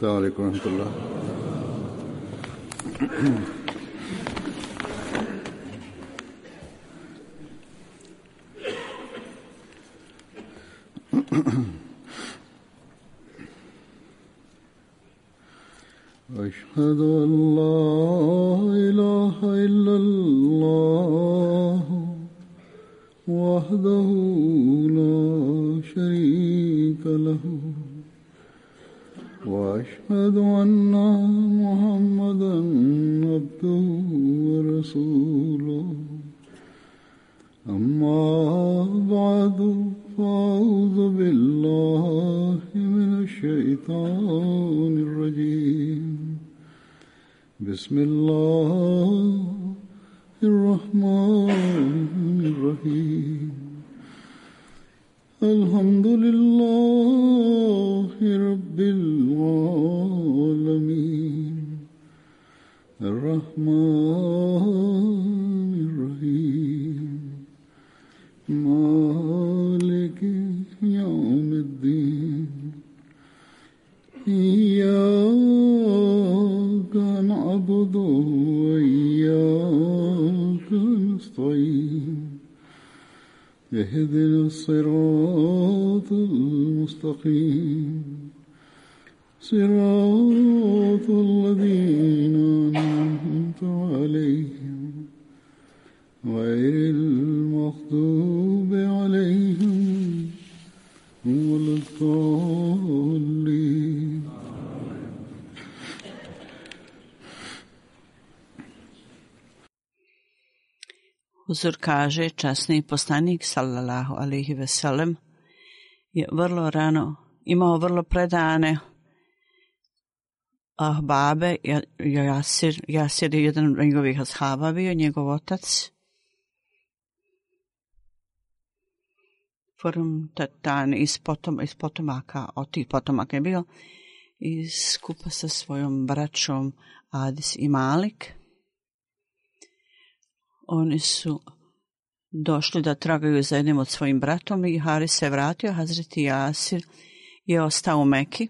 السلام عليكم ورحمة الله. أشهد أن الصراط المستقيم صراط الذين أنعمت عليهم. غير المغضوب عليهم ولا الضالين. Uzor kaže, časni poslanik, sallallahu alaihi veselem, je vrlo rano imao vrlo predane ah, babe, Ja- Jasir, Jasir je jedan od njegovih ashaba bio, njegov otac. Forum tatan iz, potom, iz potomaka, od tih potomaka je bio, i skupa sa svojom braćom Adis i Malik. Oni su došli da tragaju za jednim od svojim bratom i Haris se vratio, Hazreti Jasir je ostao u Meki.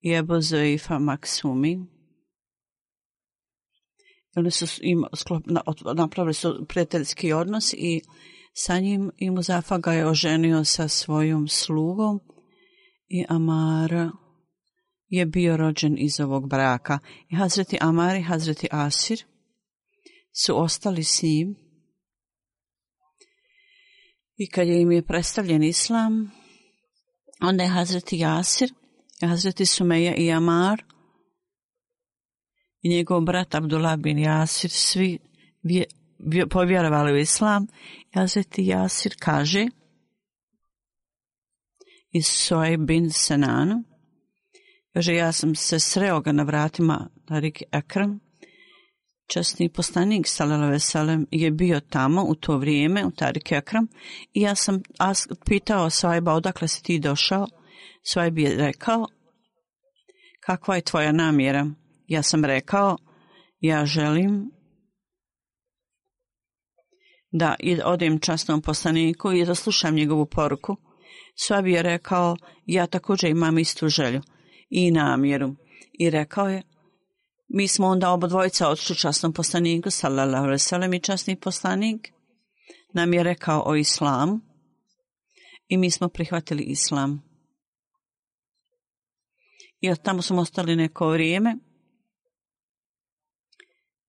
I Ebu Zaifa Maksumi. I Oni su im sklop, na, napravili su prijateljski odnos i sa njim i Muzafa ga je oženio sa svojom slugom i Amara je bio rođen iz ovog braka. I Hazreti Amar i Hazreti Asir su ostali s njim i kad je im je predstavljen islam, onda je Hazreti Jasir, Hazreti Sumeja i Amar i njegov brat Abdullah bin Jasir svi vje, vje, povjerovali u islam. Hazreti Jasir kaže iz Soje bin Senanu, kaže ja sam se sreo ga na vratima Tarik Ekram, časni poslanik sallallahu sallam je bio tamo u to vrijeme u Tarik Ekram i ja sam as, pitao Svajba odakle si ti došao. Svajb je rekao kakva je tvoja namjera. Ja sam rekao ja želim da odem časnom poslaniku i da slušam njegovu poruku. Svajb je rekao ja također imam istu želju i namjeru. I rekao je mi smo onda obodvojica odšli časnom poslaniku, sallallahu alaihi sallam, i časni poslanik nam je rekao o islamu i mi smo prihvatili islam. I od tamo smo ostali neko vrijeme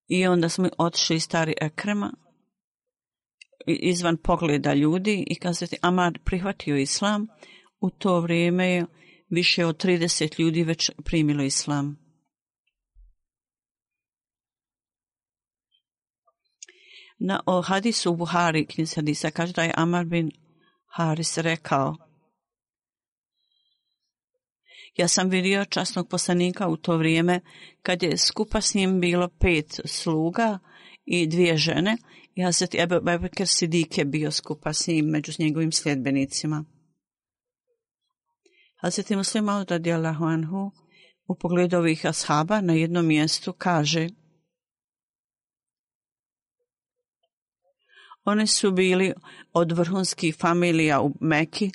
i onda smo otišli iz stari ekrema izvan pogleda ljudi i kazati Amar prihvatio islam, u to vrijeme je više od 30 ljudi već primilo islam. Na o hadisu u Buhari, knjiz hadisa, kaže da je Amar bin Haris rekao Ja sam vidio časnog poslanika u to vrijeme kad je skupa s njim bilo pet sluga i dvije žene i se Ebu Bebeker Sidik je bio skupa s njim među njegovim sljedbenicima. Hazreti Muslim Maud radijallahu anhu u pogledu ovih ashaba na jednom mjestu kaže Oni su bili od vrhunskih familija u Meki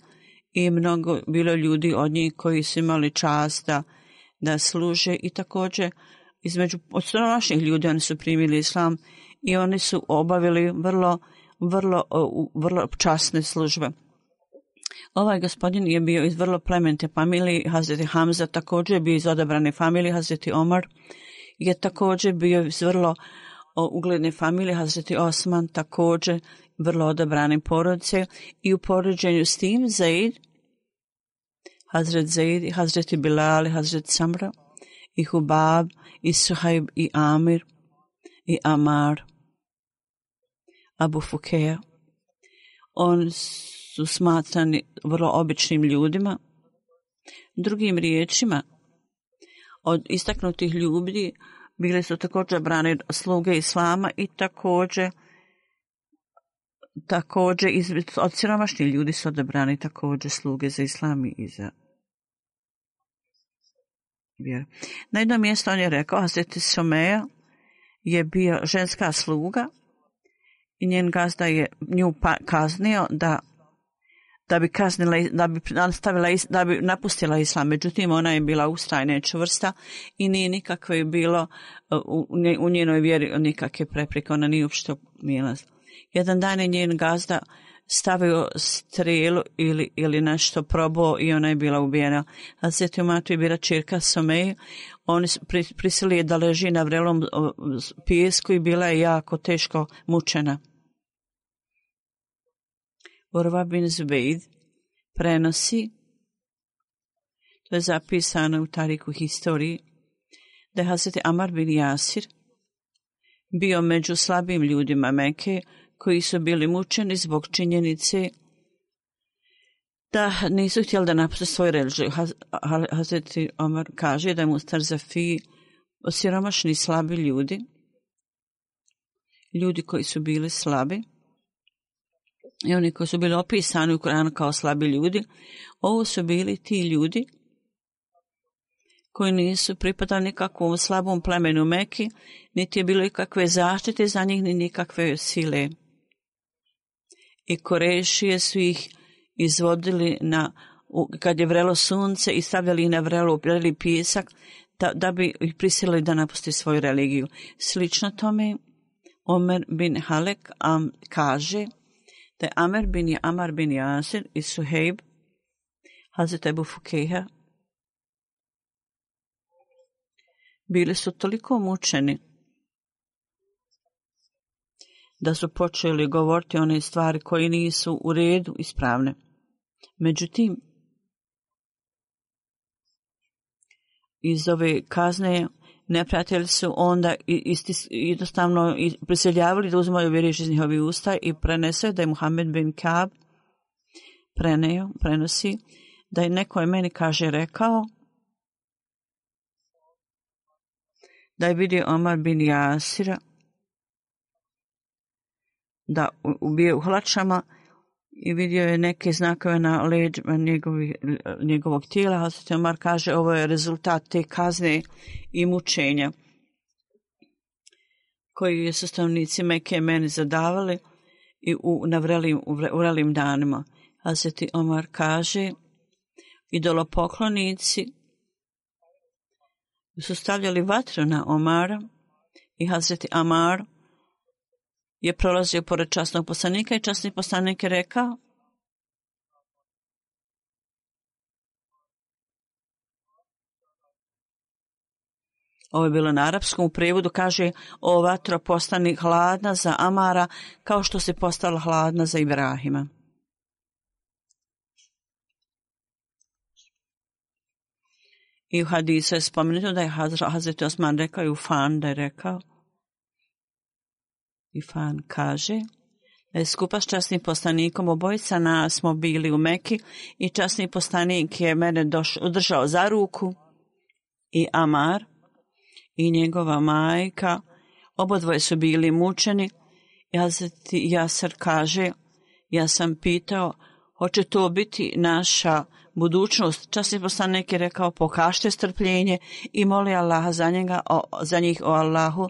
i mnogo bilo ljudi od njih koji su imali čast da, služe i također između od naših ljudi oni su primili islam i oni su obavili vrlo, vrlo, vrlo časne službe. Ovaj gospodin je bio iz vrlo plemente familije, Hazreti Hamza također je bio iz odabrane familije, Hazreti Omar je također bio iz vrlo ugledne familije, Hazreti Osman također vrlo odabrane porodice i u poređenju s tim Zaid, Hazret Zaid, Hazreti Bilal, Hazret Samra i Hubab i Suhaib i Amir i Amar, Abu Fukeja. On su smatrani vrlo običnim ljudima. Drugim riječima, od istaknutih ljudi bili su također brani sluge islama i također također iz, od siromašnih ljudi su odebrani također sluge za islam i za vjeru. Na jednom mjestu on je rekao, Hazreti Someja je bio ženska sluga i njen gazda je nju pa, kaznio da da bi kaznila, da bi nastavila, da bi napustila islam. Međutim, ona je bila ustajna i čvrsta i nije nikakve bilo uh, u, u njenoj vjeri nikakve prepreke. Ona nije uopšte mila. Jedan dan je njen gazda stavio strelu ili, ili nešto probao i ona je bila ubijena. A Zeti Umatu je bila čirka Someji. Oni prisili je da leži na vrelom uh, pijesku i bila je jako teško mučena. Urva bin Zubeid prenosi, to je zapisano u tariku historiji, da je Hazreti Amar bin Jasir bio među slabim ljudima Meke koji su bili mučeni zbog činjenice da nisu htjeli da napuste svoj religiju. Hazreti Omar kaže da je Mustar Zafi osiromašni slabi ljudi, ljudi koji su bili slabi, i oni koji su bili opisani u Koranu kao slabi ljudi, ovo su bili ti ljudi koji nisu pripadali nikakvom slabom plemenu Meki, niti je bilo ikakve zaštite za njih, ni nikakve sile. I korešije su ih izvodili na, kad je vrelo sunce i stavljali ih na vrelo vreli pijesak, da, da bi ih prisilili da napusti svoju religiju. Slično tome, Omer bin Halek am, kaže, da je Amer bin Amar bin Jasir i Suhejb, Hazret Ebu Fukeha, bili su toliko mučeni da su počeli govoriti one stvari koje nisu u redu ispravne. Međutim, iz ove kazne neprijatelji su onda jednostavno prisiljavali da uzmaju vjeriš iz njihovi usta i prenese da je Muhammed bin Kaab preneo, prenosi da je neko je meni kaže rekao da je vidio Omar bin Jasira da ubije u hlačama i vidio je neke znakove na leđima njegovi, njegovog tijela. Hazreti Omar kaže ovo je rezultat te kazne i mučenja koji je sastavnici Meke meni zadavali i u, na vrelim, u vrelim danima. Hazreti Omar kaže idolopoklonici su stavljali vatru na Omara i Hazreti Amar je prolazio pored časnog poslanika i časni poslanik je rekao Ovo je bilo na arapskom u prevodu, kaže o vatro postani hladna za Amara kao što se postala hladna za Ibrahima. I u hadisu je spomenuto da je Hazreti Osman rekao i u Fan da je rekao Ifan kaže e, skupa s časnim poslanikom obojica nas smo bili u Meki i časni poslanik je mene doš, udržao za ruku i Amar i njegova majka. Obodvoje su bili mučeni. Jazeti Jasar kaže ja sam pitao hoće to biti naša budućnost. Časni poslanik je rekao pokažite strpljenje i moli Allaha za, njega, o, za njih o Allahu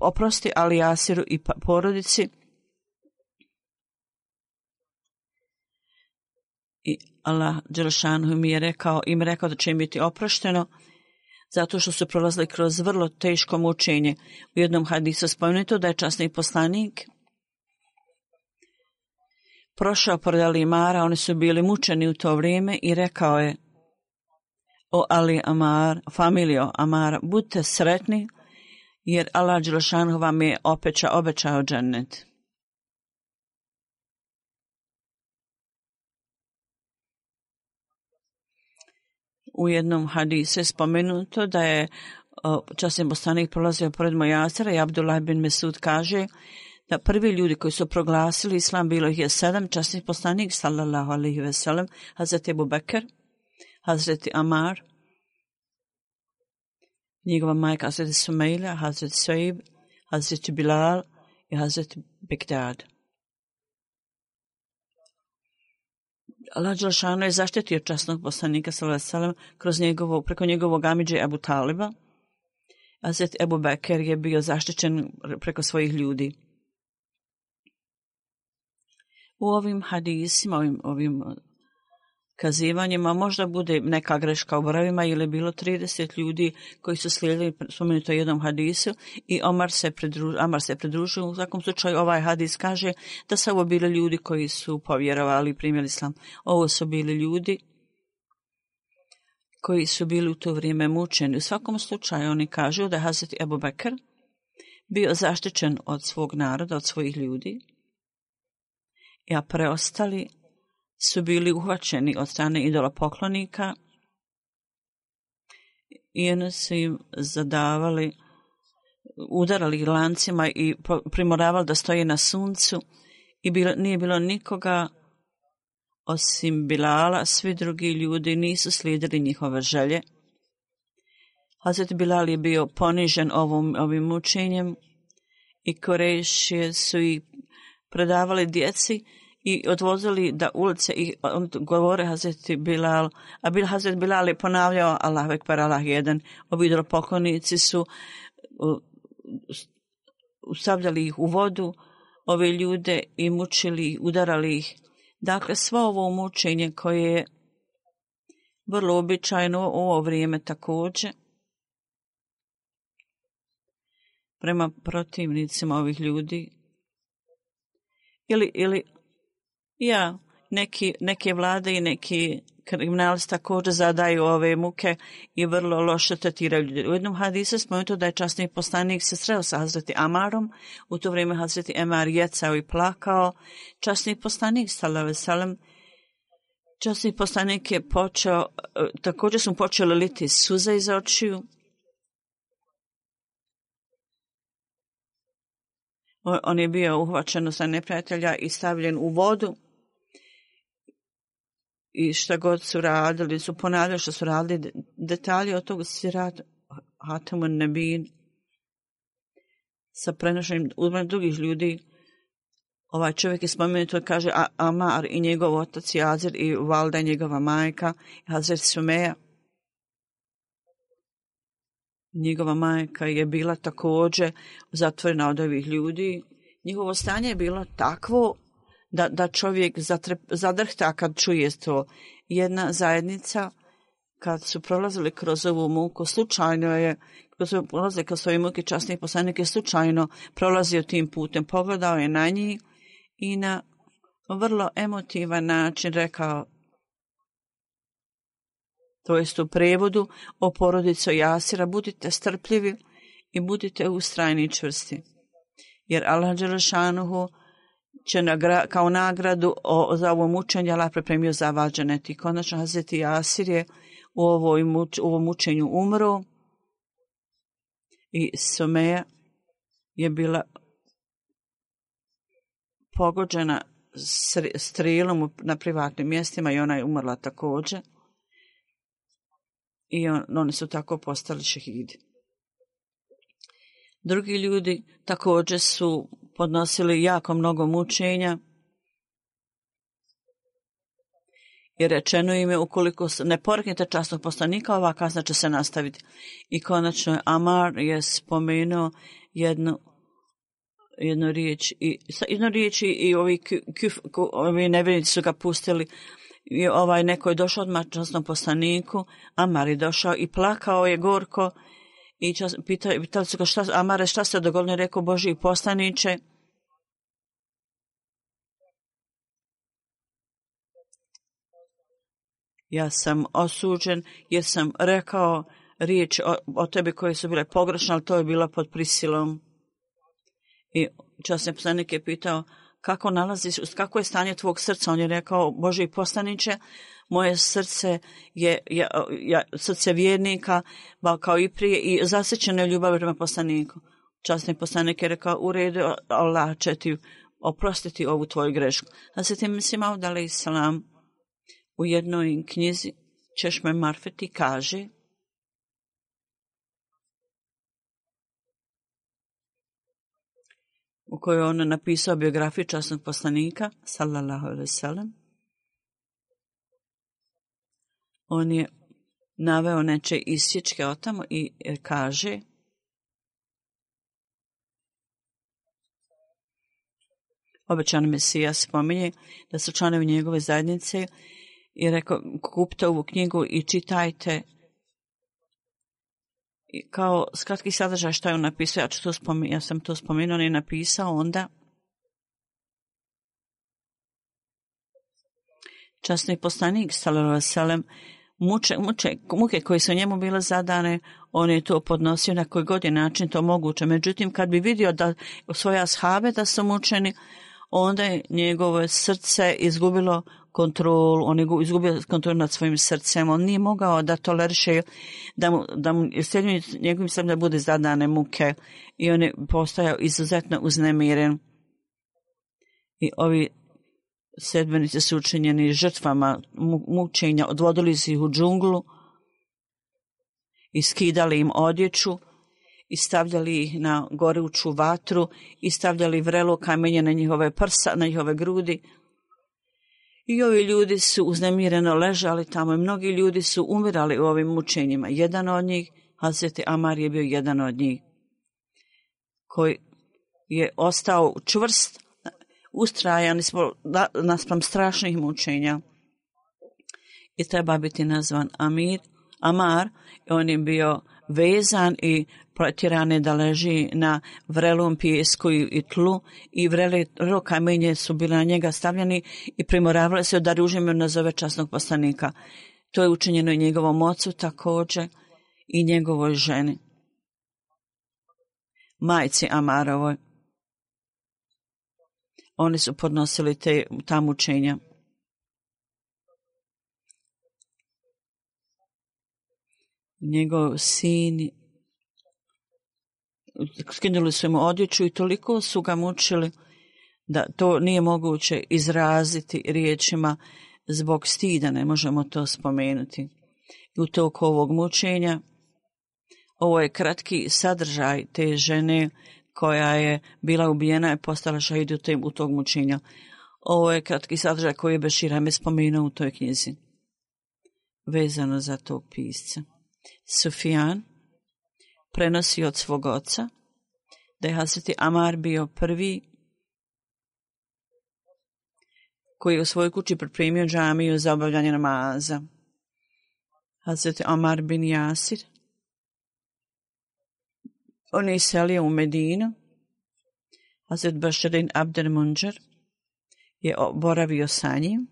oprosti Ali Asiru i pa, porodici. I Allah Đelšanhu mi je rekao, im rekao da će im biti oprošteno, zato što su prolazili kroz vrlo teško mučenje. U jednom hadisu spomenuto da je časni poslanik prošao pored Alimara, oni su bili mučeni u to vrijeme i rekao je o Ali Amar, familijo Amara, budite sretni, jer Allah Đelešanu vam je opeća, obećao džennet. U jednom hadisu je spomenuto da je časni bostanik prolazio pored Mojasera i Abdullah bin Mesud kaže da prvi ljudi koji su proglasili islam bilo ih je sedam časnih poslanik sallallahu alaihi ve sellem Hazreti Abu Bekr, Hazreti Amar, njegova majka Hazret Sumaila, Hazret Saib, Hazret Bilal i Hazret Begdad. Allah Đelšanu je zaštitio časnog poslanika sallallahu kroz njegovo, preko njegovog amidže Abu Taliba. Hazret Ebu Beker je bio zaštićen preko svojih ljudi. U ovim hadisima, ovim, ovim kazivanjima možda bude neka greška u brojevima ili bilo 30 ljudi koji su slijedili spomenuto jednom hadisu i Omar se, pridruž, Omar se pridružio. U svakom slučaju ovaj hadis kaže da su ovo bili ljudi koji su povjerovali i primjeli islam. Ovo su bili ljudi koji su bili u to vrijeme mučeni. U svakom slučaju oni kažu da je Hazreti Ebu Bekr bio zaštićen od svog naroda, od svojih ljudi, a preostali su bili uhvaćeni od strane idola poklonika i oni su im zadavali, udarali lancima i primoravali da stoje na suncu i bilo, nije bilo nikoga osim Bilala, svi drugi ljudi nisu slijedili njihove želje. Hazret Bilal je bio ponižen ovom, ovim mučenjem i korešije su i predavali djeci i odvozili da ulice i on govore Hazreti Bilal, a Bil Hazret Bilal je ponavljao Allah vekbar Allah jedan, ovi pokonici su ustavljali ih u vodu, ove ljude i mučili, udarali ih. Dakle, svo ovo mučenje koje je vrlo običajno u ovo vrijeme također, prema protivnicima ovih ljudi, ili, ili Ja, neki, neke vlade i neki kriminalci također zadaju ove muke i vrlo loše tretiraju ljudi. U jednom hadisu spomenuto da je časni poslanik se sreo sa Hazreti Amarom, u to vrijeme Hazreti Amar jecao i plakao. Časni poslanik, salave salam, časni poslanik je počeo, također su počeli liti suze iz očiju. On je bio uhvaćen sa neprijatelja i stavljen u vodu i šta god su radili, su ponavljali što su radili, detalje od toga si rad Hatamun Nebin sa prenošenjem uzmanim drugih ljudi. Ovaj čovjek je spomenut, to kaže Amar i njegov otac Jazir i Valda i njegova majka, Jazir Sumeja. Njegova majka je bila također zatvorena od ovih ljudi. Njihovo stanje je bilo takvo da, da čovjek zatrep, zadrhta kad čuje to. Jedna zajednica, kad su prolazili kroz ovu muku, slučajno je, kad su prolazili kroz svoje muke časnih poslanik, slučajno prolazio tim putem, pogledao je na njih i na vrlo emotivan način rekao, to jest u prevodu, o porodicu Jasira, budite strpljivi i budite ustrajni i čvrsti. Jer Allah Đelešanuhu će nagra, kao nagradu o, za ovo mučenje Allah pripremio za vađanet. I konačno Hazreti Asir je u, ovoj muč, u ovom mučenju umro i Someja je bila pogođena strilom na privatnim mjestima i ona je umrla također. I on, oni su tako postali šehidi. Drugi ljudi također su podnosili jako mnogo mučenja. I rečeno im je, ukoliko ne poreknete častnog poslanika, ova kazna će se nastaviti. I konačno Amar je spomenuo jednu, jednu riječ. I, jednu riječ i ovi, kuf, ovi nevjernici su ga pustili I ovaj neko je došao odmah časnom poslaniku, Amar je došao i plakao je gorko i čas, pitali, pitali su ga šta, Amare šta se dogodilo, rekao Boži poslaniče. Ja sam osuđen jer sam rekao riječ o, o tebi koje su bile pogrešne, ali to je bilo pod prisilom. I časni poslanik je pitao, kako nalaziš, kako je stanje tvog srca? On je rekao, Bože i poslaniče, moje srce je, ja, ja, srce vjernika, ba kao i prije, i zasećeno je ljubav prema poslaniku. Časni poslanik je rekao, u redu, Allah će ti oprostiti ovu tvoju grešku. A se ti mislim, Audale Islam, u jednoj knjizi, Češme Marfeti kaže, u kojoj on napisao biografiju časnog poslanika, sallallahu alaihi sallam. On je naveo neče isječke o tamo i e, kaže obećan Mesija spominje da su članovi njegove zajednice i rekao kupite ovu knjigu i čitajte I kao skratki sadržaj što je on napisao, ja, ću to spomin, ja sam to spomenuo, on je napisao onda časni poslanik, salallahu sallam, muče, muče, muke koje su njemu bile zadane, on je to podnosio na koji god je način to moguće. Međutim, kad bi vidio da svoje ashabe da su mučeni, onda je njegovo srce izgubilo kontrol, on je izgubio kontrol nad svojim srcem, on nije mogao da toleriše da mu, da mu srednjim njegovim srcem da bude zadane muke i on je postajao izuzetno uznemiren. I ovi sedmenice su učinjeni žrtvama mučenja, odvodili su ih u džunglu i skidali im odjeću i stavljali ih na goruću vatru i stavljali vrelo kamenje na njihove prsa, na njihove grudi, I ovi ljudi su uznemireno ležali tamo i mnogi ljudi su umirali u ovim mučenjima. Jedan od njih, Hazreti Amar je bio jedan od njih, koji je ostao čvrst, ustrajan naspram strašnih mučenja. I treba biti nazvan Amir, Amar, on je bio vezan i protirane da leži na vrelom pijesku i tlu i vrele kamenje su bile na njega stavljeni i primoravali se da ružimo nazove časnog poslanika. To je učinjeno i njegovom ocu također i njegovoj ženi. Majci Amarovoj. Oni su podnosili te, ta mučenja. Njegov sin skinuli su mu odjeću i toliko su ga mučili da to nije moguće izraziti riječima zbog stida, ne možemo to spomenuti. I u toku ovog mučenja, ovo je kratki sadržaj te žene koja je bila ubijena i postala šahid u tog mučenja. Ovo je kratki sadržaj koji je Beširame spomenuo u toj knjizi. Vezano za tog pisca. Sufijan, prenosi od svog oca, da je Hazreti Amar bio prvi koji je u svojoj kući pripremio džamiju za obavljanje namaza. Hazreti Amar bin Jasir. On je iselio u Medinu. Hazret Baširin Abder Munđer je boravio sa njim.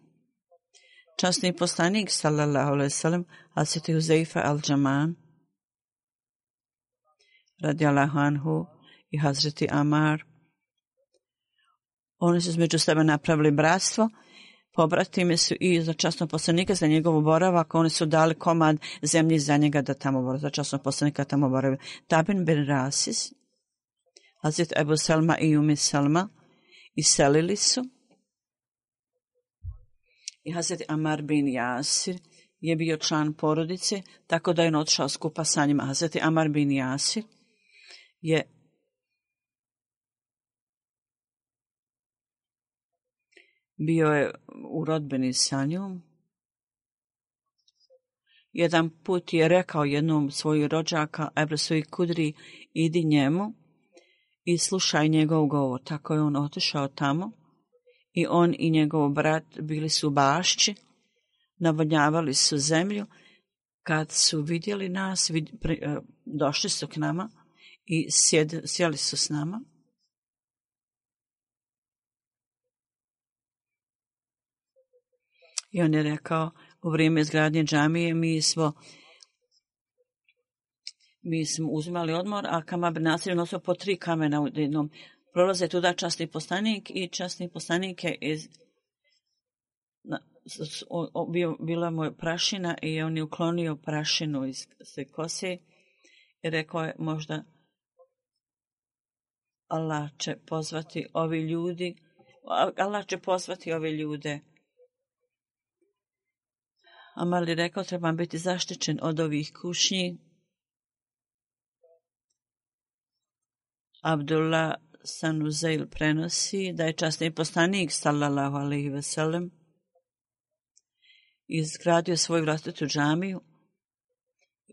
Časni poslanik, sallallahu alaihi sallam, Hazreti Huzeifa al-Džaman, radi Allahanhu i Hazreti Amar. Oni su među sebe napravili bratstvo, pobratime su i za časnog poslanika za njegovu boravak, oni su dali komad zemlji za njega da tamo boravi, za časnog poslanika tamo boravi. Tabin bin Rasis, Hazret Ebu Selma i Umi Selma, iselili su. I Hazret Amar bin Jasir je bio član porodice, tako da je odšao skupa sa njima. Hazreti Amar bin Jasir, je bio je u rodbeni sa njom. Jedan put je rekao jednom svoju rođaka, Ebresu i Kudri, idi njemu i slušaj njegov govor. Tako je on otišao tamo i on i njegov brat bili su bašći navodnjavali su zemlju, kad su vidjeli nas, vid, pri, e, došli su k nama i sjed, sjeli su s nama. I on je rekao, u vrijeme izgradnje džamije mi smo mi smo uzimali odmor, a kama bi nasir nosio po tri kamena u jednom. Prolaze tuda častni postanik i častni postanik je iz, na, o, o, bio, bila mu prašina i on je uklonio prašinu iz se kose i rekao je možda Allah će pozvati ovi ljudi, Allah će pozvati ove ljude Amar je rekao, trebam biti zaštićen od ovih kušnji. Abdullah Sanuzail prenosi da je častni poslanik, sallallahu alaihi ve sellem, izgradio svoju vlastitu džamiju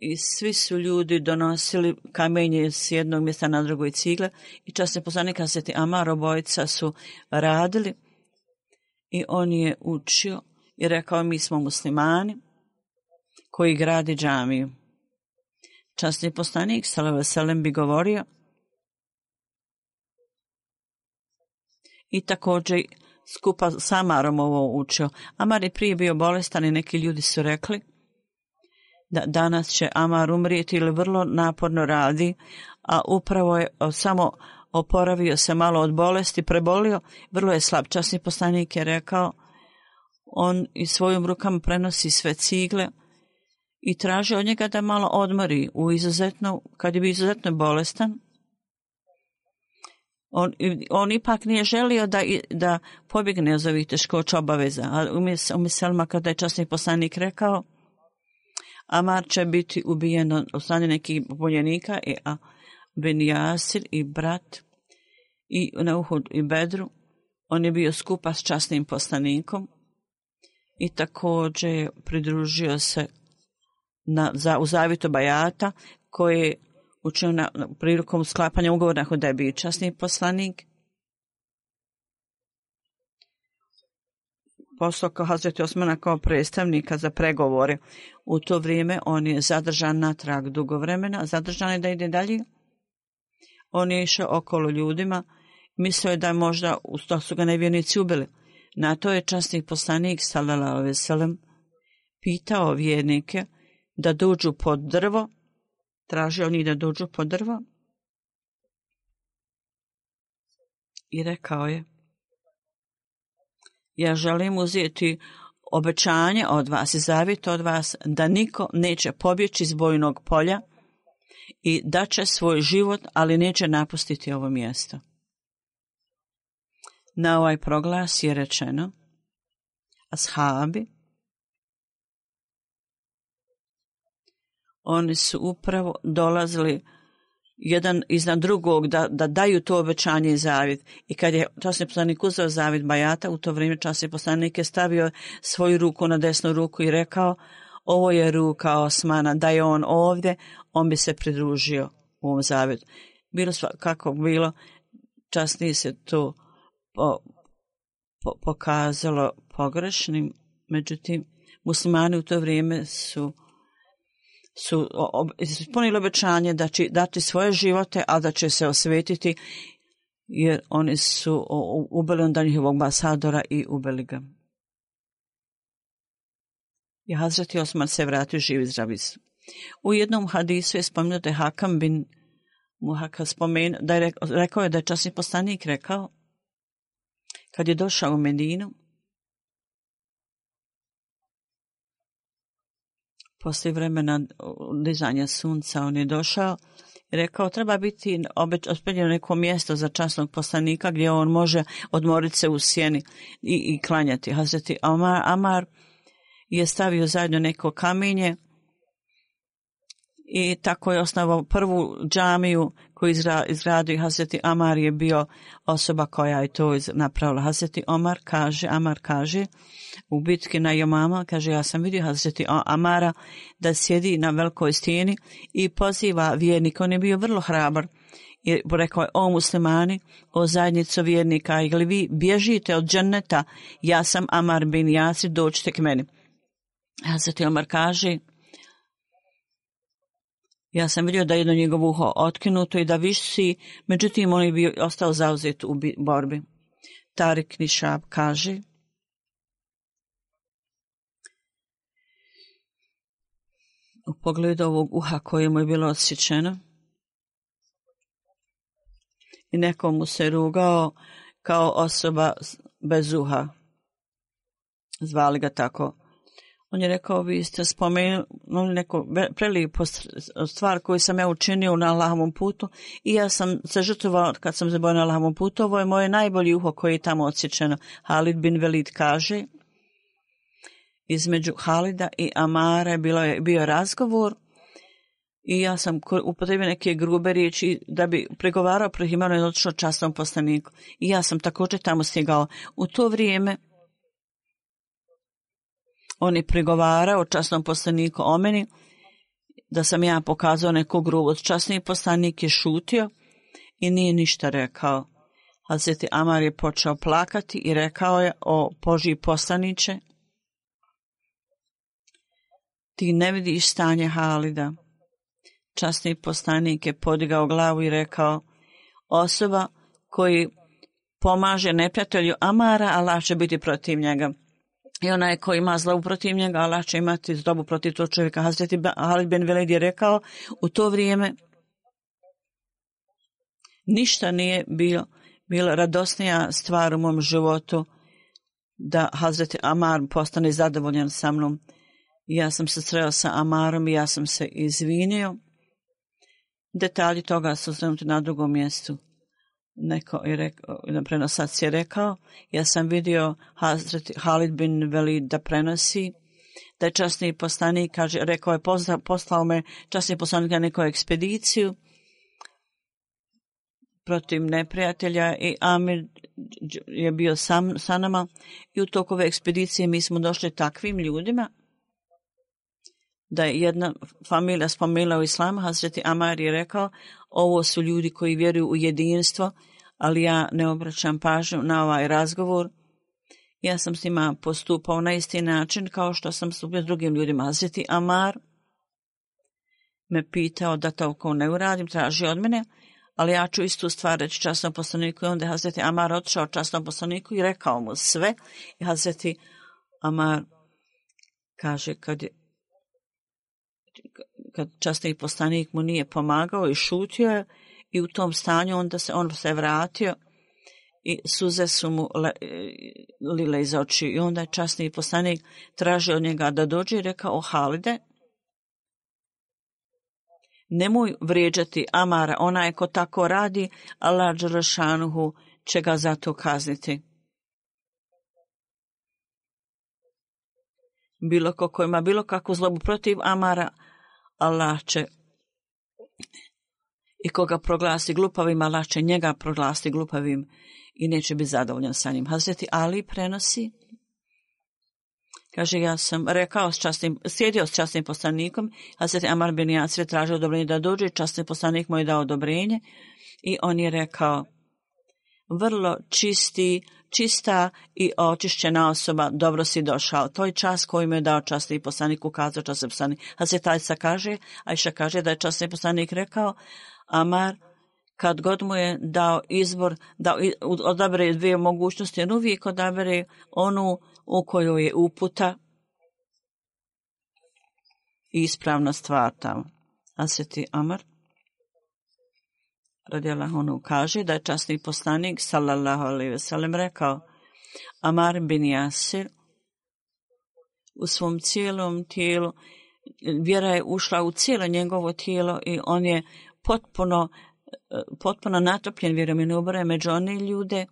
i svi su ljudi donosili kamenje s jednog mjesta na drugoj cigle i poslanika poslanik Aseti Amar obojica su radili i on je učio i rekao mi smo muslimani koji gradi džamiju. Časni poslanik Salava Selem bi govorio i također skupa s Amarom ovo učio. Amar je prije bio bolestan i neki ljudi su rekli da danas će Amar umrijeti ili vrlo naporno radi, a upravo je samo oporavio se malo od bolesti, prebolio, vrlo je slab. Časni poslanik je rekao on i svojim rukama prenosi sve cigle i traži od njega da malo odmori u izuzetno, kad je bio izuzetno bolestan. On, on ipak nije želio da, da pobjegne od ovih teškoća obaveza. Umjesto u miselima kada je časni poslanik rekao Amar će biti ubijen od strane nekih boljenika i e, a Ben Jasir i brat i na Uhud i Bedru. On je bio skupa s časnim poslanikom i također pridružio se na, za, u zavitu Bajata koji je učinio na, prilikom sklapanja ugovora nakon Hudebi. časni poslanik. Poslao kao Hazreti Osmana kao predstavnika za pregovore. U to vrijeme on je zadržan na trag dugo vremena, zadržan je da ide dalje. On je išao okolo ljudima, mislio je da možda u to su ga nevjernici ubili. Na to je časni poslanik, sallallahu veselem, pitao vjernike da dođu pod drvo, tražio oni da dođu pod drvo i rekao je, ja želim uzeti obećanje od vas i zavjet od vas da niko neće pobjeći iz bojnog polja i da će svoj život, ali neće napustiti ovo mjesto. Na ovaj proglas je rečeno, ashabi, oni su upravo dolazili jedan iznad drugog da, da daju to obećanje i zavid. I kad je časni poslanik uzeo zavid Bajata, u to vrijeme časni poslanik je stavio svoju ruku na desnu ruku i rekao, ovo je ruka Osmana, da je on ovdje, on bi se pridružio u ovom zavidu. Bilo sva, kako bilo, časnije se to po, po, pokazalo pogrešnim, međutim, muslimani u to vrijeme su su ispunili obećanje da će dati svoje živote, a da će se osvetiti, jer oni su ubili onda njihovog ambasadora i ubili ga. I Hazreti Osman se vratio živ zdravi su. U jednom hadisu je spomenuo da je Hakam bin Muhaka spomenuo, da je rekao je da je časni postanik rekao, kad je došao u Medinu, poslije vremena dizanja sunca on je došao i rekao treba biti ospeljeno neko mjesto za časnog poslanika gdje on može odmoriti se u sjeni i, i klanjati. Hazreti Amar, Amar je stavio zajedno neko kamenje i tako je osnovao prvu džamiju koju izgradio Hazreti Amar je bio osoba koja je to napravila. Hazreti Omar kaže, Amar kaže u bitki na Jomama, kaže ja sam vidio Hazreti Amara da sjedi na velikoj stijeni i poziva vjernika. On je bio vrlo hrabar i rekao je o muslimani, o zajednicu vjernika, ili vi bježite od dženneta, ja sam Amar bin Jasir, dođite k meni. Hazreti Omar kaže, ja sam vidio da je jedno njegovo uho otkinuto i da visi, međutim on je bio ostao zauzet u borbi. Tarik Nišab kaže, u pogledu ovog uha koje mu je bilo odsjećeno i nekomu se rugao kao osoba bez uha. Zvali ga tako. On je rekao, vi ste spomenuli neko prelijepo stvar koju sam ja učinio na Allahovom putu i ja sam se žrtvovao kad sam se na Allahovom putu. Ovo je moje najbolji uho koje je tamo odsječeno. Halid bin Velid kaže, između Halida i Amara bilo je bio razgovor i ja sam upotrebio neke grube riječi da bi pregovarao prohimano i je odlično častom poslaniku. I ja sam također tamo stigao. U to vrijeme on je prigovarao časnom poslaniku o meni, da sam ja pokazao neku grubost. Časni poslanik je šutio i nije ništa rekao. Hazreti Amar je počeo plakati i rekao je o Božji poslaniće, ti ne vidiš stanje Halida. Časni poslanik je podigao glavu i rekao, osoba koji pomaže neprijatelju Amara, Allah će biti protiv njega. I onaj ko ima zlobu protiv njega, Allah će imati zlobu protiv tog čovjeka. Hazreti Halid Ben Veled je rekao, u to vrijeme ništa nije bilo, bilo radosnija stvar u mom životu da Hazreti Amar postane zadovoljan sa mnom. Ja sam se sreo sa Amarom i ja sam se izvinio. Detalji toga su zrenuti na drugom mjestu. Neko je rekao, na prenosac je rekao, ja sam vidio Hazret Halid bin Velid da prenosi, da je časni poslanik, kaže, rekao je, poslao me časni poslanik na neku ekspediciju protiv neprijatelja i Amir je bio sam, sa nama i u tokove ekspedicije mi smo došli takvim ljudima da je jedna familija spomenula u islamu, Hazreti Amar je rekao, ovo su ljudi koji vjeruju u jedinstvo, ali ja ne obraćam pažnju na ovaj razgovor. Ja sam s njima postupao na isti način kao što sam stupio s drugim ljudima. zeti Amar me pitao da to ne uradim, traži od mene, ali ja ću istu stvar reći časnom poslaniku i onda je Hazreti Amar otišao časnom poslaniku i rekao mu sve. I Hazreti Amar kaže, kad je kad časni poslanik mu nije pomagao i šutio je i u tom stanju onda se on se vratio i suze su mu le, e, lile iz oči i onda je časni poslanik tražio od njega da dođe i rekao o Halide nemoj vrijeđati Amara, ona je ko tako radi, Allah Đerašanuhu će ga za to kazniti. Bilo ko ko ima bilo kakvu zlobu protiv Amara, Allah će i koga proglasi glupavim, Allah će njega proglasi glupavim i neće biti zadovoljan sa njim. Hazreti Ali prenosi, kaže, ja sam rekao s častnim, sjedio s častnim poslanikom, Hazreti Amar bin Jasir je tražio odobrenje da dođe, častni poslanik mu je dao odobrenje i on je rekao, vrlo čisti, čista i očišćena osoba, dobro si došao. To je čas koji mu je dao časni poslanik, ukazao časni poslanik. A se tajca kaže, Ajša kaže da je časni poslanik rekao, Amar, kad god mu je dao izbor, da odabere dvije mogućnosti, on uvijek odabere onu u kojoj je uputa i ispravna stvar tamo. Aseti Amar? radijala onu kaže da je časni poslanik sallallahu alaihi ve sellem rekao Amar bin Yasir u svom cijelom tijelu vjera je ušla u cijelo njegovo tijelo i on je potpuno e, potpuno natopljen vjerom i ljubore među one ljude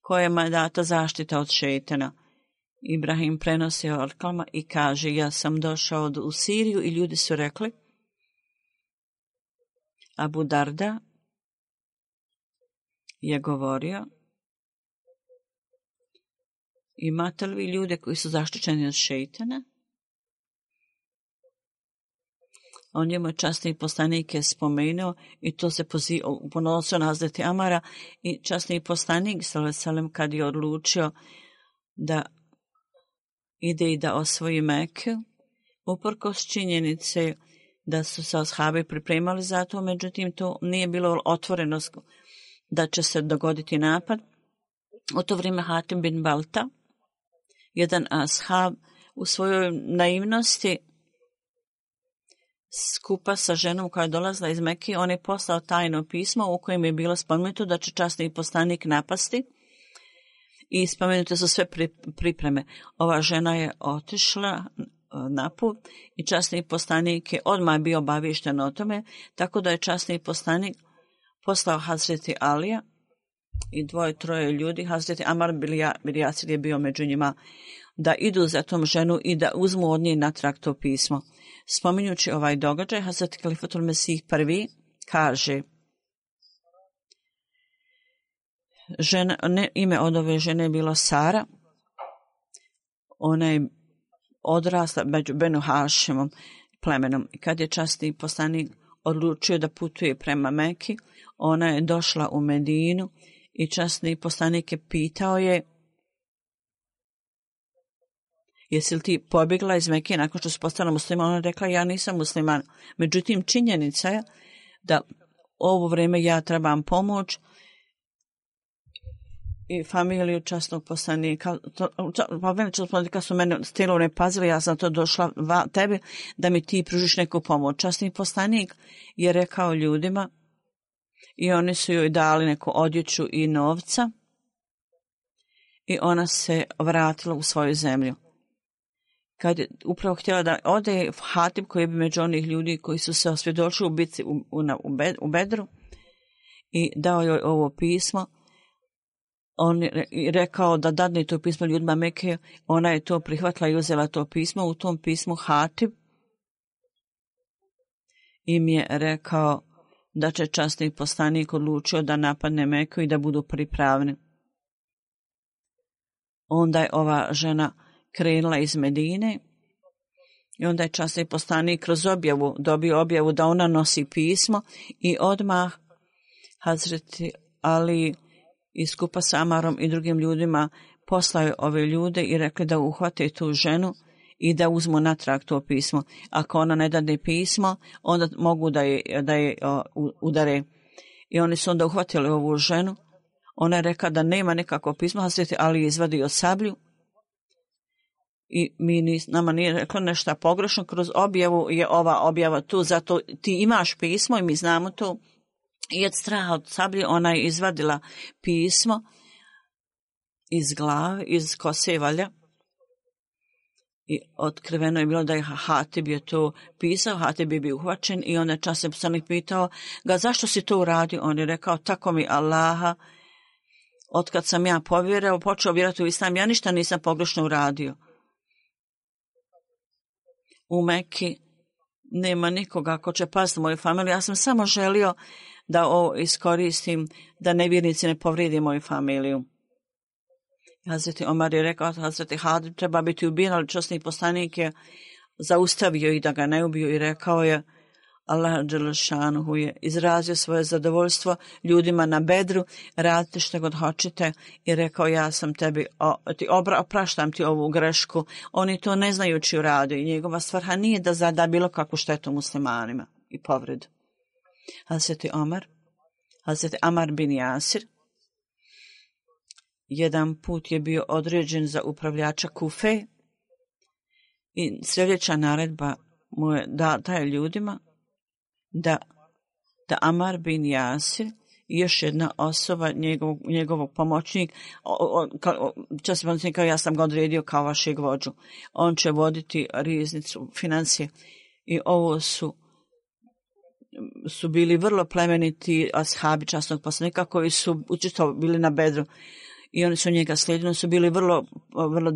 kojima je data zaštita od šetena. Ibrahim prenosi orkama i kaže, ja sam došao od, u Siriju i ljudi su rekli, Abu Darda je govorio imate li vi ljude koji su zaštićeni od šeitana? On je časni častni poslanik je spomenuo i to se ponosio na Hazreti Amara i častni poslanik Salvesalem kad je odlučio da ide i da osvoji Mekke, uprkos činjenice da su se ashabi pripremali za to, međutim to nije bilo otvoreno da će se dogoditi napad. U to vrijeme Hatim bin Balta, jedan ashab u svojoj naivnosti skupa sa ženom koja je dolazila iz Mekke, on je poslao tajno pismo u kojem je bilo spomenuto da će časni poslanik napasti i spomenute su sve pripreme. Ova žena je otišla e, na put i časni poslanik je odmah bio obavišten o tome, tako da je časni poslanik poslao Hazreti Alija i dvoje, troje ljudi, Hazreti Amar Bilijasir je bio među njima, da idu za tom ženu i da uzmu od nje natrag to pismo. Spominjući ovaj događaj, Hazreti Kalifatul Mesih prvi kaže žena, ne, ime od ove žene je bilo Sara, ona je odrasla među Benu Hašemom plemenom. I kad je časti poslanik odlučio da putuje prema Meki, ona je došla u Medinu i časni poslanik je pitao je jesi li ti pobjegla iz Mekije nakon što si postala muslima? Ona rekla, ja nisam musliman. Međutim, činjenica je da ovo vrijeme ja trebam pomoć i familiju časnog poslanika. Familiju častnog poslanika su mene stilo ne pazili, ja sam to došla va, tebi da mi ti pružiš neku pomoć. Časni poslanik je rekao ljudima i oni su joj dali neku odjeću i novca i ona se vratila u svoju zemlju kad je upravo htjela da ode Hatim koji je među onih ljudi koji su se osvjedočili u bitci u, u, u Bedru i dao joj ovo pismo. On je rekao da dadne to pismo ljudima Meke, ona je to prihvatila i uzela to pismo. U tom pismu Hatib im je rekao da će časni poslanik odlučio da napadne Meku i da budu pripravni. Onda je ova žena krenula iz Medine i onda je časni postanik kroz objavu dobio objavu da ona nosi pismo i odmah Hazreti Ali iskupa sa Amarom i drugim ljudima poslaju ove ljude i rekli da uhvate tu ženu i da uzmu natrag to pismo. Ako ona ne dade pismo, onda mogu da je, da je udare. I oni su onda uhvatili ovu ženu. Ona je rekla da nema nekako pismo, Hazreti Ali izvadio sablju i mi nis, nama nije rekla nešto pogrešno, kroz objavu je ova objava tu, zato ti imaš pismo i mi znamo to. I od straha od sablje ona je izvadila pismo iz glave, iz kosevalja. I otkriveno je bilo da je Hatib je to pisao, Hatib je bio uhvaćen i onda čas je poslanik pitao ga zašto si to uradio. On je rekao tako mi Allaha, otkad sam ja povjerao, počeo vjerati u islam, ja ništa nisam pogrešno uradio u Meki nema nikoga ko će pasti moju familiju. Ja sam samo želio da ovo iskoristim, da nevjernici ne povridi moju familiju. Hazreti Omar je rekao, Hazreti Hadid treba biti ubijen, ali časni poslanik je zaustavio i da ga ne ubiju i rekao je, Allah Đelešanuhu je izrazio svoje zadovoljstvo ljudima na bedru, radite što god hoćete i rekao ja sam tebi, o, ti obra, opraštam ti ovu grešku. Oni to ne znajući uradio i njegova svrha nije da zada bilo kakvu štetu muslimanima i povredu. Hazreti Omar, Hazreti Amar bin Jasir, jedan put je bio određen za upravljača Kufe i sljedeća naredba mu je da daje ljudima da, da Amar bin Jasir i još jedna osoba, njegov, njegovog pomoćnik, čas sam kao ja sam ga odredio kao vašeg vođu. On će voditi riznicu financije i ovo su su bili vrlo plemeniti ashabi časnog poslanika koji su učito bili na bedru i oni su njega slijedili, su bili vrlo, vrlo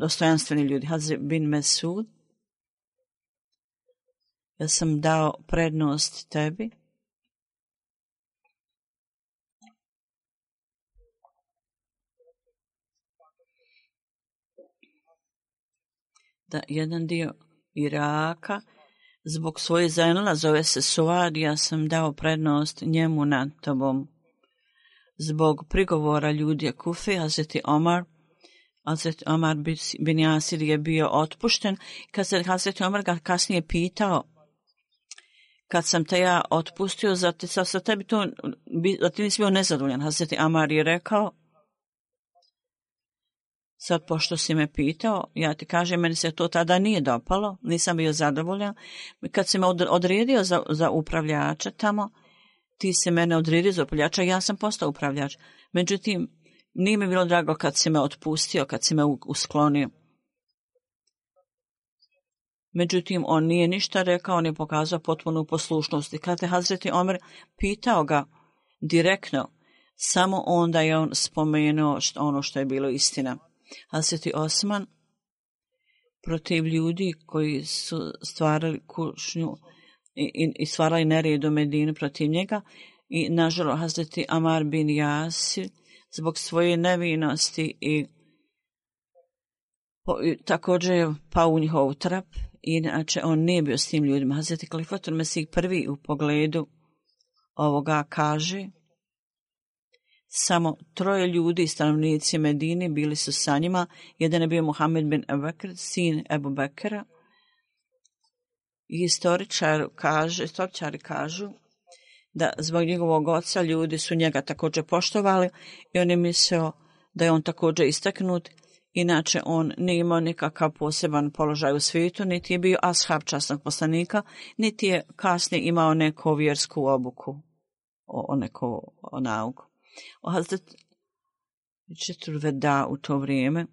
dostojanstveni ljudi. Hazir bin Mesud, ja sam dao prednost tebi. Da jedan dio Iraka zbog svoje zemlja zove se Suad, ja sam dao prednost njemu nad tobom. Zbog prigovora ljudi Kufi, Hazreti Omar, Hazreti Omar bin Jasir je bio otpušten. Kad se Hazreti Omar ga kasnije pitao, kad sam te ja otpustio, za te, sa, sa tebi to, da ti nisi bio nezadovoljan. Hazret Amar je rekao, sad pošto si me pitao, ja ti kažem, meni se to tada nije dopalo, nisam bio zadovoljan. Kad si me odredio za, za upravljača tamo, ti se mene odredio za upravljača, ja sam postao upravljač. Međutim, nije mi bilo drago kad si me otpustio, kad si me usklonio. Međutim, on nije ništa rekao, on je pokazao potpunu poslušnost. I kada je Hazreti Omer pitao ga direktno, samo onda je on spomenuo što, ono što je bilo istina. Hazreti Osman protiv ljudi koji su stvarali kušnju i, i, i stvarali nered u Medinu protiv njega i nažalost Hazreti Amar bin Jasir zbog svoje nevinosti i, po, i također je pao u njihov trap inače on nije bio s tim ljudima. Hazreti Kalifatul Mesih prvi u pogledu ovoga kaže samo troje ljudi, stanovnici Medine, bili su sa njima. Jedan je bio Muhammed bin Ebekr, sin Ebu Bekera. I kaže, historičari kažu da zbog njegovog oca ljudi su njega također poštovali i on je mislio da je on također istaknut. Inače, on nije imao nikakav poseban položaj u svijetu, niti je bio ashab časnog poslanika, niti je kasnije imao neku vjersku obuku o, o neku o nauku. O Hazret Četurveda u to vrijeme,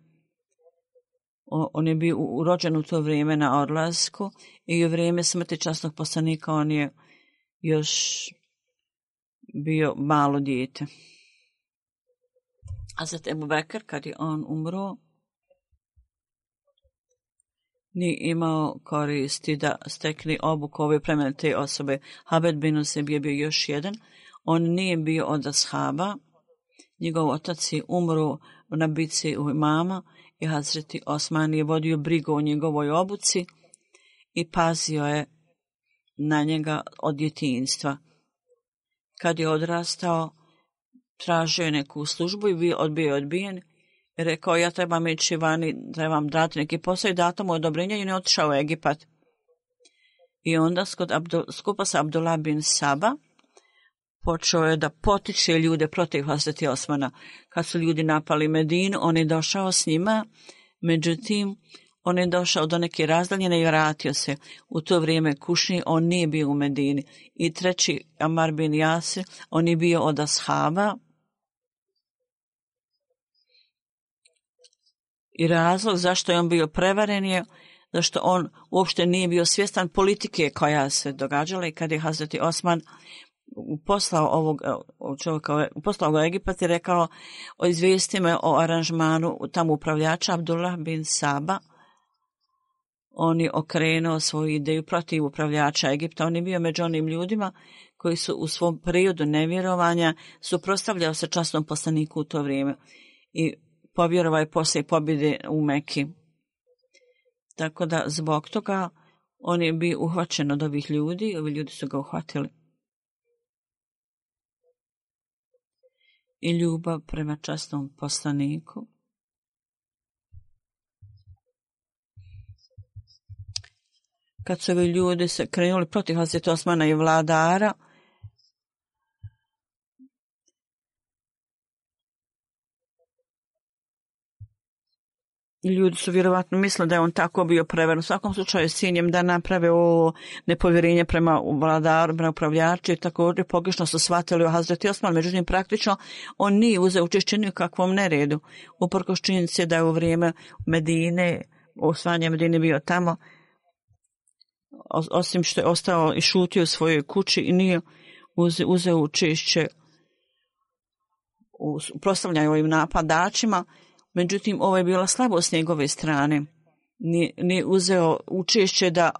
o, on je bio urođen u to vrijeme na odlasku i u vrijeme smrti časnog poslanika on je još bio malo dijete. A zatim Ebu Bekr, kad je on umro, ni imao koristi da stekli obuku ove plemenite osobe. Habed bin Useb je bio još jedan. On nije bio od ashaba. Njegov otac je umro na bici u imama i Hazreti Osman je vodio brigu o njegovoj obuci i pazio je na njega od djetinjstva. Kad je odrastao, tražio je neku službu i bio odbio odbijen rekao ja trebam ići vani, trebam dati neki posao i dati mu odobrenje i je otišao u Egipat. I onda skupa sa Abdullah bin Saba počeo je da potiče ljude protiv Hazreti Osmana. Kad su ljudi napali Medinu, on je došao s njima, međutim, on je došao do neke razdaljene i vratio se. U to vrijeme Kušni, on nije bio u Medini. I treći, Amar bin Jasir, on je bio od Ashaba, I razlog zašto je on bio prevaren je zašto on uopšte nije bio svjestan politike koja se događala i kad je Hazreti Osman poslao ovog čovjeka, poslao ga u Egipat i rekao o izvijesti me o aranžmanu tamo upravljača Abdullah bin Saba. On je okrenuo svoju ideju protiv upravljača Egipta. On je bio među onim ljudima koji su u svom periodu nevjerovanja suprostavljao se časnom poslaniku u to vrijeme. I povjerovao je poslije pobjede u Meki. Tako da zbog toga on je bio uhvaćen od ovih ljudi, ovi ljudi su ga uhvatili. I ljubav prema častnom poslaniku. Kad su ovi ljudi se krenuli protiv Hazreti Osmana i vladara, ljudi su vjerovatno mislili da je on tako bio preveren. U svakom slučaju sinjem da naprave ovo nepovjerenje prema vladaru, prema upravljaču i također pogrešno su shvatili o Hazreti Osman. Međutim, praktično on nije uzeo učešće ni u kakvom neredu. Uporko činjenice da je u vrijeme Medine, osvanje Medine bio tamo, osim što je ostao i šutio u svojoj kući i nije uzeo učešće u proslavljanju ovim napadačima, Međutim, ovo je bila slabost njegove strane. Nije, nije uzeo učešće da,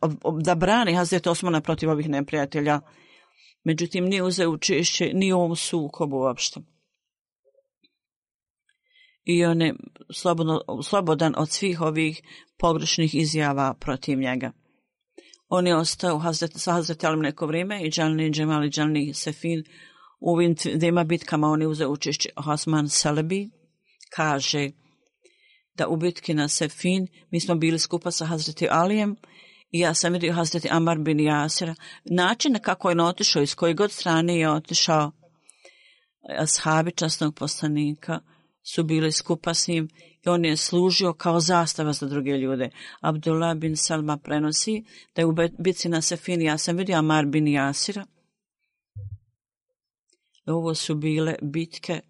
da brani Hazret Osmana protiv ovih neprijatelja. Međutim, nije uzeo učešće ni u ovom sukobu uopšte. I on je slobodno, slobodan od svih ovih pogrešnih izjava protiv njega. On je ostao Hazret, sa Hazretelom neko vrijeme i Džalni Džemali Džalni Sefin u ovim dvema bitkama on je uzeo učešće. Osman Selebi kaže da u bitki na Sefin, mi smo bili skupa sa Hazreti Alijem i ja sam vidio Hazreti Amar bin Jasira. Način kako je otišao, iz koje god strane je otišao, ashabi časnog poslanika su bili skupa s njim i on je služio kao zastava za druge ljude. Abdullah bin Salma prenosi da je u bitci na Sefin, ja sam vidio Amar bin Jasira. Ovo su bile bitke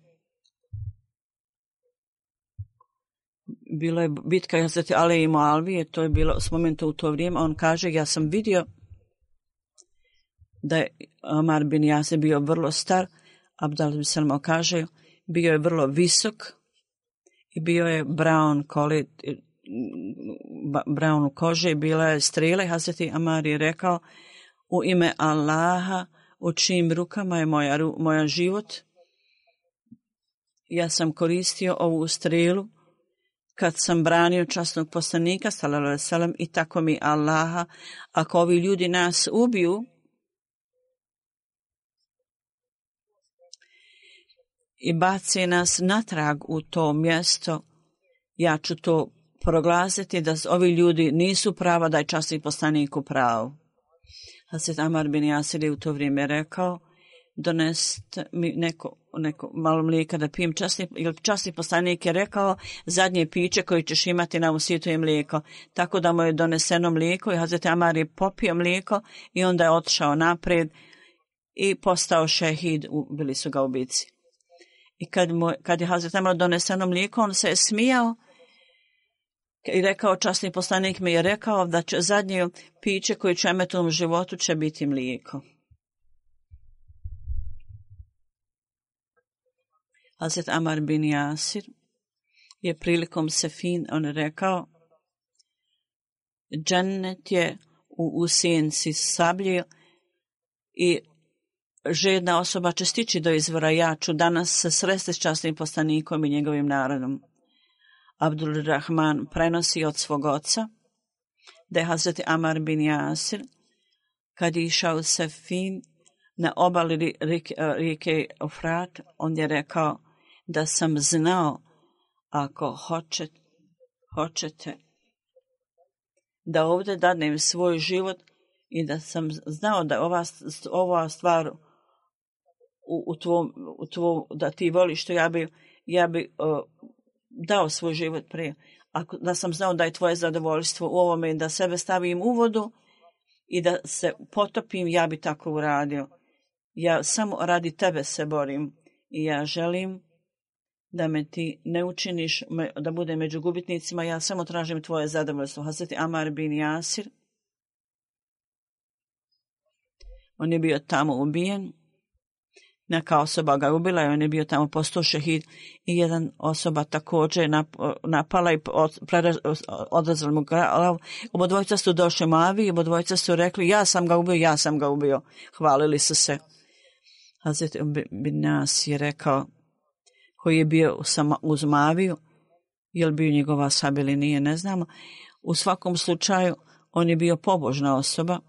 bila je bitka Hazreti Ali i Moalvije, to je bilo s momenta u to vrijeme, on kaže, ja sam vidio da je Omar bin Jase bio vrlo star, Abdal bin Salmo kaže, bio je vrlo visok i bio je brown kolit, brown u kože i bila je strela. I Hazreti Amar je rekao, u ime Allaha, u čijim rukama je moja, moja život, ja sam koristio ovu strelu, kad sam branio časnog poslanika, sallallahu sallam, i tako mi Allaha, ako ovi ljudi nas ubiju, i baci nas natrag u to mjesto, ja ću to proglasiti da ovi ljudi nisu prava da je časni poslanik u pravu. Hazret Amar bin Jasir je u to vrijeme rekao, donest mi neko, neko malo mlijeka da pijem. Časni, časni poslanik je rekao zadnje piće koje ćeš imati na svijetu je mlijeko. Tako da mu je doneseno mlijeko i Hazreti Amar je popio mlijeko i onda je otišao napred i postao šehid, bili su ga ubici. I kad, mu, kad je Hazreti Amar doneseno mlijeko, on se je smijao i rekao, časni poslanik mi je rekao da će zadnje piće koje će imati u životu će biti mlijeko. Hazret Amar bin Jasir je prilikom Sefin on rekao džennet je u, u sjenci sablje i žedna osoba će stići do izvora ja ću danas se sresti s častnim postanikom i njegovim narodom. Abdul Rahman prenosi od svog oca da je Hazret Amar bin Jasir kad je išao Sefin na obali rijeke Ofrat, on je rekao da sam znao ako hoćete, hoćete da ovdje dadnem svoj život i da sam znao da ova, ova stvar u, u, tvom, u tvom, da ti voliš što ja bi, ja bi uh, dao svoj život prije. Ako, da sam znao da je tvoje zadovoljstvo u ovome da sebe stavim u vodu i da se potopim, ja bi tako uradio. Ja samo radi tebe se borim i ja želim da me ti ne učiniš da bude među gubitnicima, ja samo tražim tvoje zadovoljstvo. Hazreti Amar bin Jasir, on je bio tamo ubijen, neka osoba ga ubila i on je bio tamo postao šehid i jedan osoba također napala i odrazila mu glavu. Obodvojca su došli mavi i obodvojca su rekli ja sam ga ubio, ja sam ga ubio. Hvalili su se. Hazreti bin Nas je rekao koji je bio sama uz Maviju, je li bio njegova sab ili nije, ne znamo. U svakom slučaju, on je bio pobožna osoba,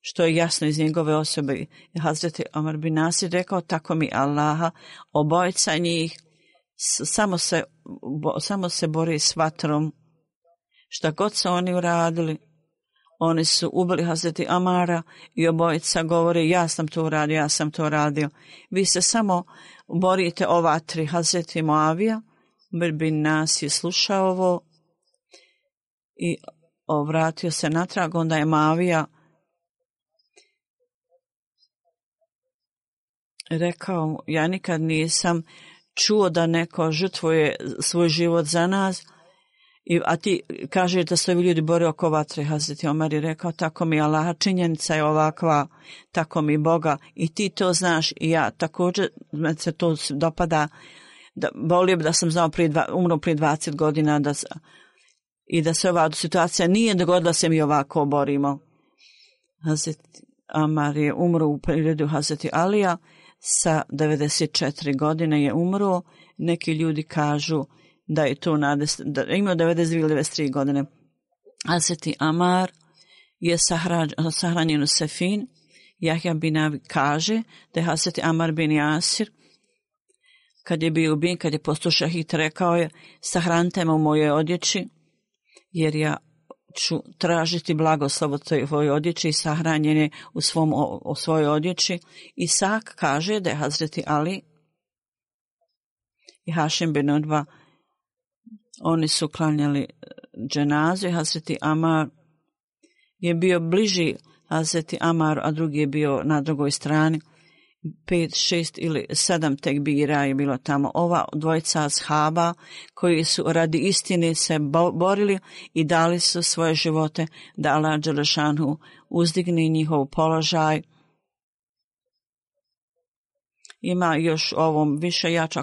što je jasno iz njegove osobe. Hazreti Omar bin Nasir rekao, tako mi Allaha, obojca njih, samo se, bo, samo se bori s vatrom. Šta god se oni uradili, oni su ubili Hazreti Amara i obojica govori, ja sam to uradio, ja sam to radio. Vi se samo borite ova tri Hazreti Moavija, Birbin nas je slušao ovo i vratio se natrag, onda je Moavija rekao, ja nikad nisam čuo da neko žrtvuje svoj život za nas, I, a ti kaže da se ovi ljudi bore oko vatre, Hazreti Omar je rekao, tako mi Allah, činjenica je ovakva, tako mi Boga, i ti to znaš, i ja također, me se to dopada, da, volio bi da sam znao prije dva, umro prije 20 godina, da, i da se ova situacija nije dogodila se mi ovako borimo. Hazreti Omar je umro u periodu Hazreti Alija, sa 94 godine je umro, neki ljudi kažu, da je to na da je imao 92-93 godine. Aseti Amar je sahranjen u Sefin. Jahja Binavi kaže da je Aseti Amar bin Jasir kad je bio ubijen, kad je postao šahit, rekao je, sahranite me u mojoj odjeći, jer ja ću tražiti blagoslov od tvojoj odjeći i sahranjene u, svom, u svojoj odjeći. Isak kaže da je Hazreti Ali i Hašim bin Udba, oni su klanjali e, dženazu i Hazreti Amar je bio bliži Hazreti Amar, a drugi je bio na drugoj strani pet, šest ili sedam tekbira je bilo tamo. Ova dvojica ashaba koji su radi istine se borili i dali su svoje živote da Allah Đelešanu uzdigne njihov položaj. Ima još ovom više jača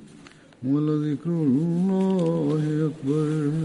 ولذكر الله أكبر